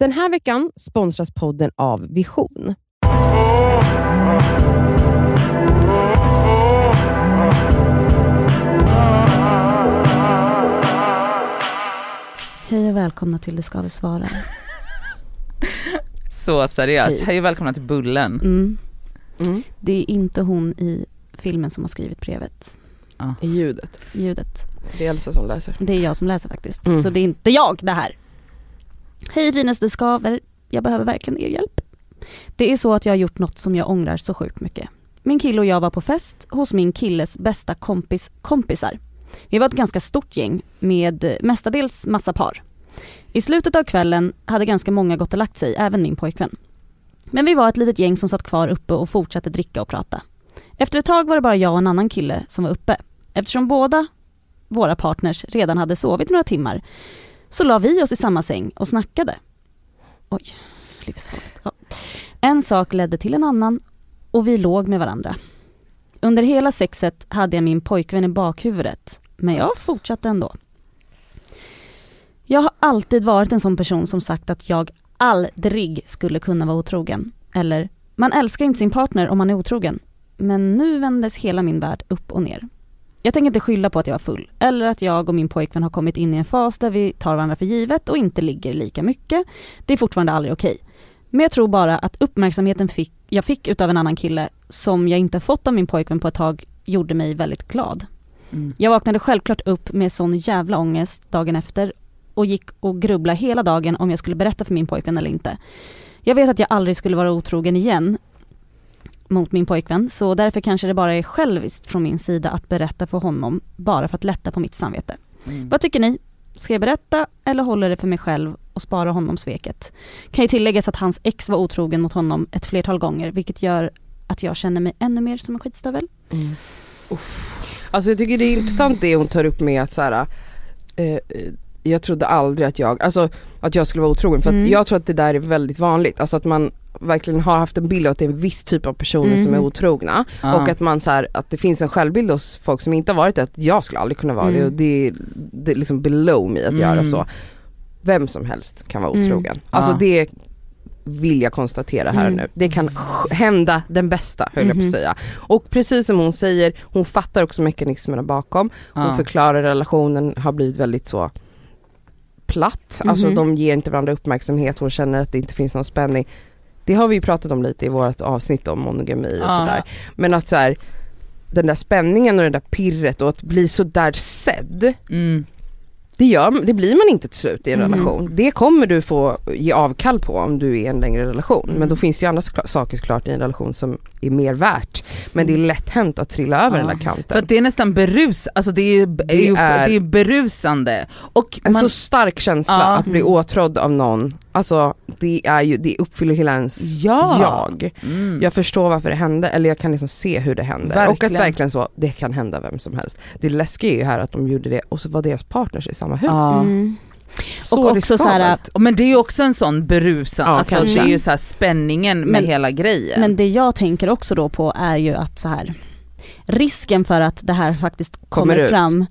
Den här veckan sponsras podden av Vision. Hej och välkomna till Det ska vi svara. Så seriös. Hej. Hej och välkomna till Bullen. Mm. Mm. Det är inte hon i filmen som har skrivit brevet. I ljudet. Ljudet. Det är Elsa som läser. Det är jag som läser faktiskt. Mm. Så det är inte jag det här. Hej finaste skaver. Jag behöver verkligen er hjälp. Det är så att jag har gjort något som jag ångrar så sjukt mycket. Min kille och jag var på fest hos min killes bästa kompis kompisar. Vi var ett ganska stort gäng med mestadels massa par. I slutet av kvällen hade ganska många gått och lagt sig, även min pojkvän. Men vi var ett litet gäng som satt kvar uppe och fortsatte dricka och prata. Efter ett tag var det bara jag och en annan kille som var uppe. Eftersom båda våra partners redan hade sovit några timmar så la vi oss i samma säng och snackade. Oj, livsfarligt. Ja. En sak ledde till en annan och vi låg med varandra. Under hela sexet hade jag min pojkvän i bakhuvudet, men jag fortsatte ändå. Jag har alltid varit en sån person som sagt att jag aldrig skulle kunna vara otrogen. Eller, man älskar inte sin partner om man är otrogen. Men nu vändes hela min värld upp och ner. Jag tänker inte skylla på att jag var full, eller att jag och min pojkvän har kommit in i en fas där vi tar varandra för givet och inte ligger lika mycket. Det är fortfarande aldrig okej. Men jag tror bara att uppmärksamheten fick, jag fick utav en annan kille, som jag inte fått av min pojkvän på ett tag, gjorde mig väldigt glad. Mm. Jag vaknade självklart upp med sån jävla ångest dagen efter och gick och grubblade hela dagen om jag skulle berätta för min pojkvän eller inte. Jag vet att jag aldrig skulle vara otrogen igen mot min pojkvän, så därför kanske det bara är själviskt från min sida att berätta för honom, bara för att lätta på mitt samvete. Mm. Vad tycker ni? Ska jag berätta eller håller det för mig själv och spara honom sveket? Kan ju tilläggas att hans ex var otrogen mot honom ett flertal gånger, vilket gör att jag känner mig ännu mer som en skitstövel. Mm. Alltså jag tycker det är intressant det hon tar upp med att så här, eh, eh, jag trodde aldrig att jag, alltså att jag skulle vara otrogen för Mm. jag tror att det där är väldigt vanligt, alltså att man verkligen har haft en bild av att det är en viss typ av personer som är Mm. otrogna Ja. och att man så här, att det finns en självbild hos folk som inte har varit det, att jag skulle aldrig kunna vara det Mm. och det är, det är liksom below me att Mm. göra så. Vem som helst kan vara Mm. otrogen. Alltså Ja. det vill jag konstatera här Mm. nu. Det kan hända den bästa höll jag på att säga. Och precis som hon säger, hon fattar också mekanismerna bakom. Hon Ja. förklarar relationen har blivit väldigt så platt, alltså Mhm. de ger inte varandra uppmärksamhet, hon känner att det inte finns någon spänning. Det har vi ju pratat om lite i vårt avsnitt om monogami och Ja. sådär. Men att så här, den där spänningen och det där pirret och att bli så där sedd, Mm. Det, gör, det blir man inte till slut i en Mhm. relation. Det kommer du få ge avkall på om du är i en längre relation. Mm. Men då finns det ju andra saker såklart i en relation som är mer värt. Men det är lätt hänt att trilla över Ja. den där kanten. För det är nästan berus, alltså det är, det är, det är berusande. Och en man, så stark känsla Ja. att bli åtrådd av någon, alltså det är ju, det uppfyller hela ens ja. jag. Mm. Jag förstår varför det hände, eller jag kan liksom se hur det hände. Och att Verkligen. verkligen så, det kan hända vem som helst. Det läskiga är ju här att de gjorde det och så var deras partners i samma hus. Ja. Mm. Så Och också så här. Men det är ju också en sån berusande, Ja, alltså kanske. det är ju så här spänningen med Men- hela grejen. Men det jag tänker också då på är ju att så här risken för att det här faktiskt Kommer kommer, ut. fram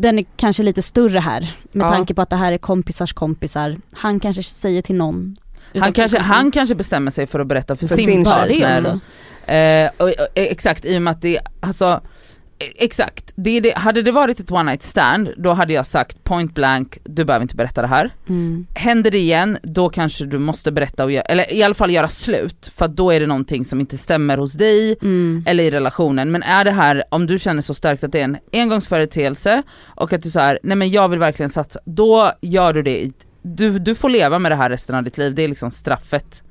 den är kanske lite större här med Ja. tanke på att det här är kompisars kompisar. Han kanske säger till någon. han, kanske, kompisen. han kanske bestämmer sig för att berätta för, För sin, sin partner. Eh, och, och, exakt, i och med att det, alltså Exakt, det, det, hade det varit ett one night stand då hade jag sagt point blank, du behöver inte berätta det här. Mm. Händer det igen, då kanske du måste berätta och göra, eller i alla fall göra slut för då är det någonting som inte stämmer hos dig Mm. eller i relationen. Men är det här, om du känner så starkt att det är en engångsföreteelse och att du så här, nej men jag vill verkligen satsa, då gör du det. Du, du får leva med det här resten av ditt liv, det är liksom straffet.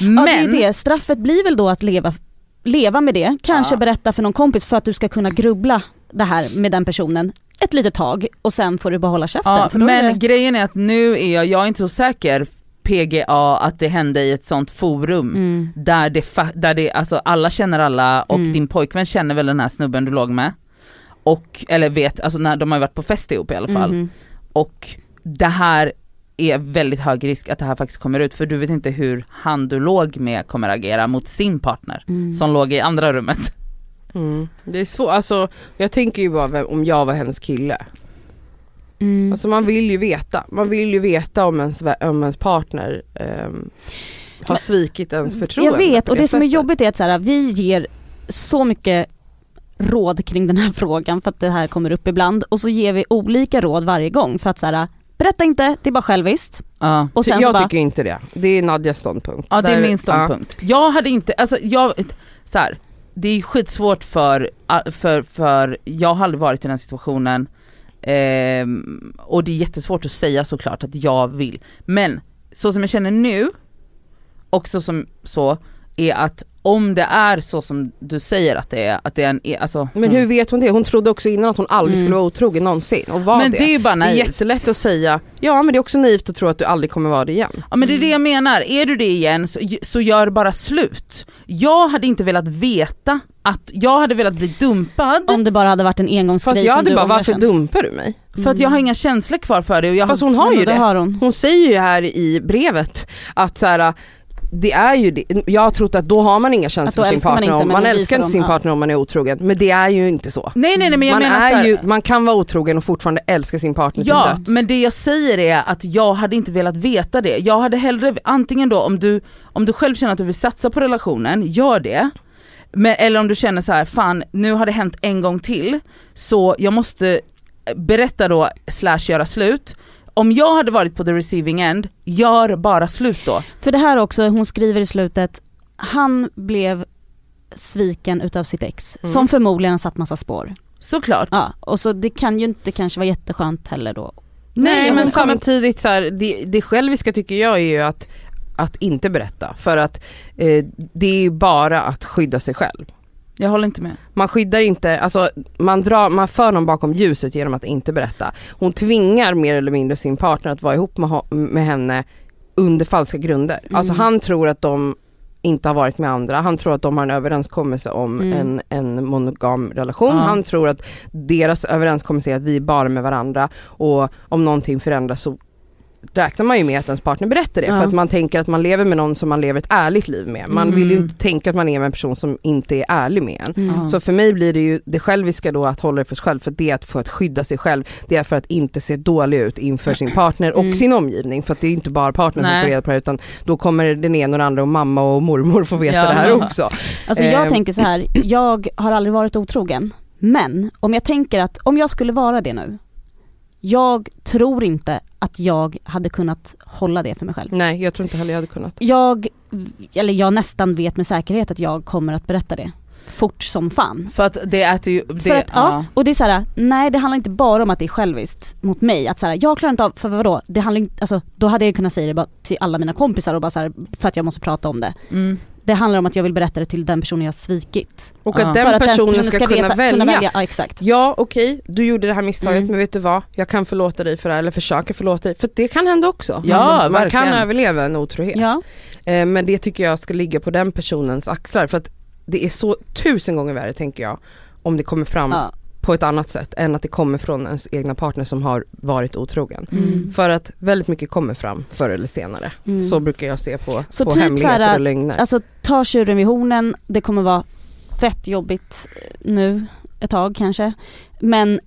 Men, Ja det är det, straffet blir väl då att leva, leva med det, kanske Ja. berätta för någon kompis för att du ska kunna grubbla det här med den personen ett litet tag och sen får du bara hålla käften. ja, är men det, grejen är att nu är jag, jag är inte så säker PGA att det hände i ett sånt forum mm. där det, där det, alltså alla känner alla och Mm. din pojkvän känner väl den här snubben du låg med. Och, eller vet, alltså när de har ju varit på fest ihop i alla fall. Mhm. Och det här är väldigt hög risk att det här faktiskt kommer ut för du vet inte hur han du låg med kommer agera mot sin partner Mm. som låg i andra rummet. Mm. Det är svårt, alltså jag tänker ju bara vem, om jag var hennes kille. Mm. Alltså man vill ju veta, man vill ju veta om ens, om ens partner ehm, har Men- svikit ens förtroende. Jag vet och det som är jobbigt är att så här, vi ger så mycket råd kring den här frågan för att det här kommer upp ibland och så ger vi olika råd varje gång för att så här, berätta inte, det är bara själviskt. Ja. Och sen jag så bara, tycker inte det. Det är Nadjas ståndpunkt. Ja det är Där- min ståndpunkt. Jag hade inte, alltså jag, så här, det är skitsvårt för, för, för jag har aldrig varit i den här situationen ehm, och det är jättesvårt att säga såklart att jag vill. Men så som jag känner nu, och så som så, är att om det är så som du säger att det är, att det är en, alltså Men hur vet hon det? Hon trodde också innan att hon aldrig Mm. skulle vara otrogen någonsin och var Men det. det är ju bara det är naivt. jättelätt att säga, ja men det är också naivt att tro att du aldrig kommer vara det igen. Ja men det är det jag menar, är du det igen så, så gör bara slut. Jag hade inte velat veta att jag hade velat bli dumpad om det bara hade varit en engångsgrej Fast jag som hade bara, varför sen. dumpar du mig? för att jag har inga känslor kvar för det och jag Fast har, hon har ju det det. har hon. Hon säger ju här i brevet att så här, det är ju det. Jag har trott att då har man inga känslor för sin älskar man partner, inte, man älskar inte sin partner om man är otrogen. Men det är ju inte så. Nej nej nej men jag man, menar är här, ju, man kan vara otrogen och fortfarande älska sin partner Ja, till döds. men det jag säger är att jag hade inte velat veta det. Jag hade hellre, antingen då om du, om du själv känner att du vill satsa på relationen, gör det. Men, eller om du känner så här, fan nu har det hänt en gång till, så jag måste berätta då slash göra slut. Om jag hade varit på the receiving end, gör bara slut då. För det här också, hon skriver i slutet, han blev sviken utav sitt ex Mm. som förmodligen har satt massa spår. Såklart. Ja, och så det kan ju inte kanske vara jätteskönt heller då. Nej hon men samtidigt så här, det, det själviska tycker jag är ju att, att inte berätta. För att eh, det är ju bara att skydda sig själv. Jag håller inte med. Man skyddar inte, alltså man, drar, man för någon bakom ljuset genom att inte berätta. Hon tvingar mer eller mindre sin partner att vara ihop med, med henne under falska grunder. Mm. Alltså han tror att de inte har varit med andra, han tror att de har en överenskommelse om Mm. en, en monogam relation. Ja. Han tror att deras överenskommelse är att vi är bara med varandra och om någonting förändras så räknar man ju med att ens partner berättar det Ja. för att man tänker att man lever med någon som man lever ett ärligt liv med. Man Mm. vill ju inte tänka att man är med en person som inte är ärlig med en. Mm. Så för mig blir det ju det själviska då att hålla det för sig själv, för det är att för att skydda sig själv, det är för att inte se dålig ut inför sin partner och Mm. sin omgivning, för att det är inte bara partnern som Nej. får reda på det utan då kommer den ena och den andra och mamma och mormor få veta Ja. det här också. Alltså jag Ehm. tänker så här, jag har aldrig varit otrogen. Men om jag tänker att om jag skulle vara det nu, jag tror inte att jag hade kunnat hålla det för mig själv. Nej jag tror inte heller jag hade kunnat. Jag, eller jag nästan vet med säkerhet att jag kommer att berätta det. Fort som fan. För att det äter ju, det, För att, ja, och det är så här, nej det handlar inte bara om att det är själviskt mot mig. Att så här, jag klarar inte av, för vadå? Det handlar inte, alltså, då hade jag kunnat säga det bara till alla mina kompisar och bara så här, för att jag måste prata om det. Mm. Det handlar om att jag vill berätta det till den personen jag har svikit. Och att den att personen ska, kunna, veta- välja. Ja exakt. Ja okej, du gjorde det här misstaget Mm. men vet du vad? Jag kan förlåta dig för det här eller försöka förlåta dig. För det kan hända också. Ja, alltså, man verkligen. kan överleva en otrohet. Ja. Eh, men det tycker jag ska ligga på den personens axlar för att det är så tusen gånger värre tänker jag om det kommer fram ja. På ett annat sätt än att det kommer från ens egna partner som har varit otrogen. Mm. För att väldigt mycket kommer fram förr eller senare. Mm. Så brukar jag se på, Så på typ hemligheter så här, och lögner. Alltså ta tjuren vid hornen, det kommer vara fett jobbigt eh, nu ett tag kanske. Men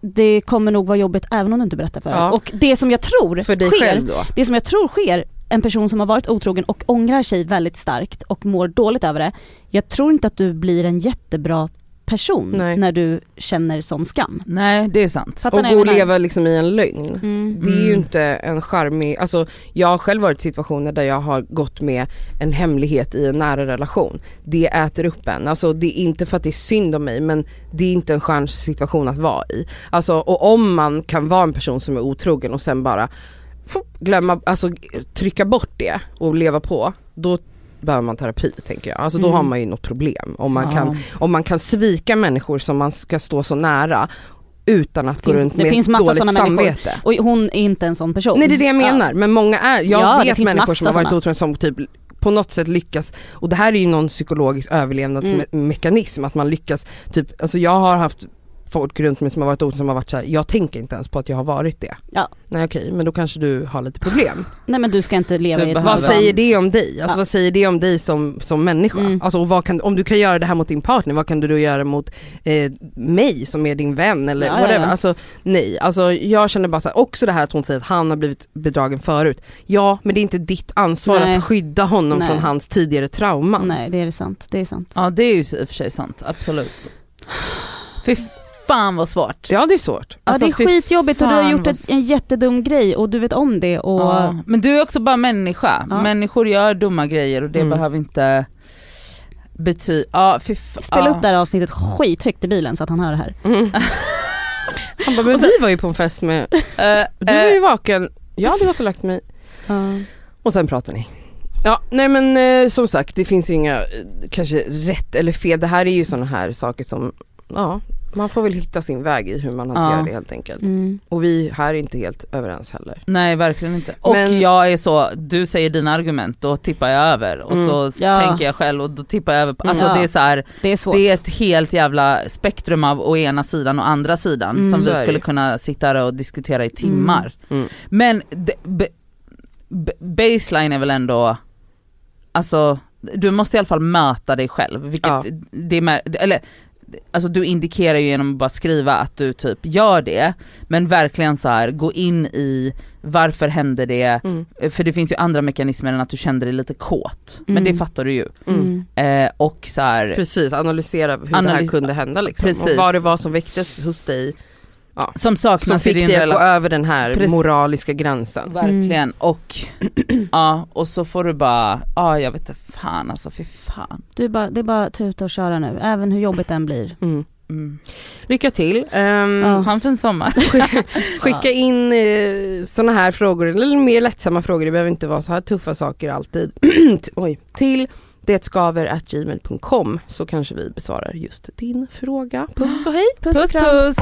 det kommer nog vara jobbigt även om du inte berättar för Ja. det. Och det som jag tror för dig sker, själv då. det som jag tror sker, en person som har varit otrogen och ångrar sig väldigt starkt och mår dåligt över det. Jag tror inte att du blir en jättebra person Nej. när du känner sån skam. Nej det är sant. Fattar Och gå och leva liksom i en lögn. Mm. Det är ju Mm. inte en charmig, alltså jag har själv varit i situationer där jag har gått med en hemlighet i en nära relation. Det äter upp en, alltså det är inte för att det är synd om mig men det är inte en skön situation att vara i. Alltså och om man kan vara en person som är otrogen och sen bara glömma, alltså trycka bort det och leva på, då behöver man terapi tänker jag. Alltså då Mm. har man ju något problem. Om man, Ja. kan, om man kan svika människor som man ska stå så nära utan att gå Finns- runt det med finns ett massa dåligt sådana människor. samvete. Och hon är inte en sån person. Nej det är det jag Ja. menar, men många är, jag Ja, det vet finns människor massa som har varit otrogna som typ på något sätt lyckas, och det här är ju någon psykologisk överlevnadsmekanism, att man lyckas, typ, alltså jag har haft folk runt mig som har varit ord som har varit så här, jag tänker inte ens på att jag har varit det. Ja. Nej okej, men då kanske du har lite problem. Nej men du ska inte leva Du i ett behöver- vad säger det om dig? Alltså Ja. vad säger det om dig som, som människa? Mm. Alltså och vad kan, om du kan göra det här mot din partner, vad kan du då göra mot eh, mig som är din vän eller Ja, whatever? ja. Alltså nej, alltså jag känner bara så här, också det här att hon säger att han har blivit bedragen förut. Ja, men det är inte ditt ansvar Nej. att skydda honom Nej. från hans tidigare trauman. Nej det är sant, det är sant. Ja det är ju i och för sig sant, absolut. Fy fan vad svårt. Ja det är svårt. Ja Alltså, det är skitjobbigt och du har gjort vad ett, en jättedum grej och du vet om det och Ja, men du är också bara människa. Ja. Människor gör dumma grejer och det Mm. behöver inte betyda, ja fy spela ja. upp det här avsnittet skithögt i bilen så att han hör det här. Mm. Han bara, men vi var ju på en fest med, Eh, du var eh, ju vaken, jag hade gått och lagt mig. Ja. Och sen pratar ni. Ja, nej men eh, som sagt det finns ju inga eh, kanske rätt eller fel. Det här är ju sådana här saker som, ja, man får väl hitta sin väg i hur man hanterar Ja. det helt enkelt. Mm. Och vi här är inte helt överens heller. Nej verkligen inte. Och Men- jag är så, du säger dina argument, då tippar jag över och Mm. så Ja. tänker jag själv och då tippar jag över. Alltså Ja. det är så här, Det är svårt. det är ett helt jävla spektrum av å ena sidan och andra sidan Mm. som Så vi skulle kunna sitta här och diskutera i timmar. Mm. Men be, be, baseline är väl ändå, alltså du måste i alla fall möta dig själv. Vilket Ja. det är med, eller Alltså du indikerar ju genom att bara skriva att du typ gör det, men verkligen så här gå in i varför hände det, Mm. för det finns ju andra mekanismer än att du kände dig lite kåt. Men Mm. det fattar du ju. Mm. Mm. Eh, och så här, Precis, analysera hur det här Analys- kunde hända liksom. Precis. Och vad det var som väcktes hos dig som som saknas i fick din dig att gå över den här Precis. moraliska gränsen. Verkligen, och ja, och så får du bara, ja jag vet inte fan alltså fy fan. Du bara, det är bara att tuta och köra nu, även hur jobbigt den blir. Mm. Mm. Lycka till. Ehm, Ja. Ha en fin sommar. Skicka in eh, såna här frågor, eller mer lättsamma frågor, det behöver inte vara så här tuffa saker alltid. Oj. Till detskaver.gmail.com så kanske vi besvarar just din fråga. Puss och hej! Puss Puss kram. puss!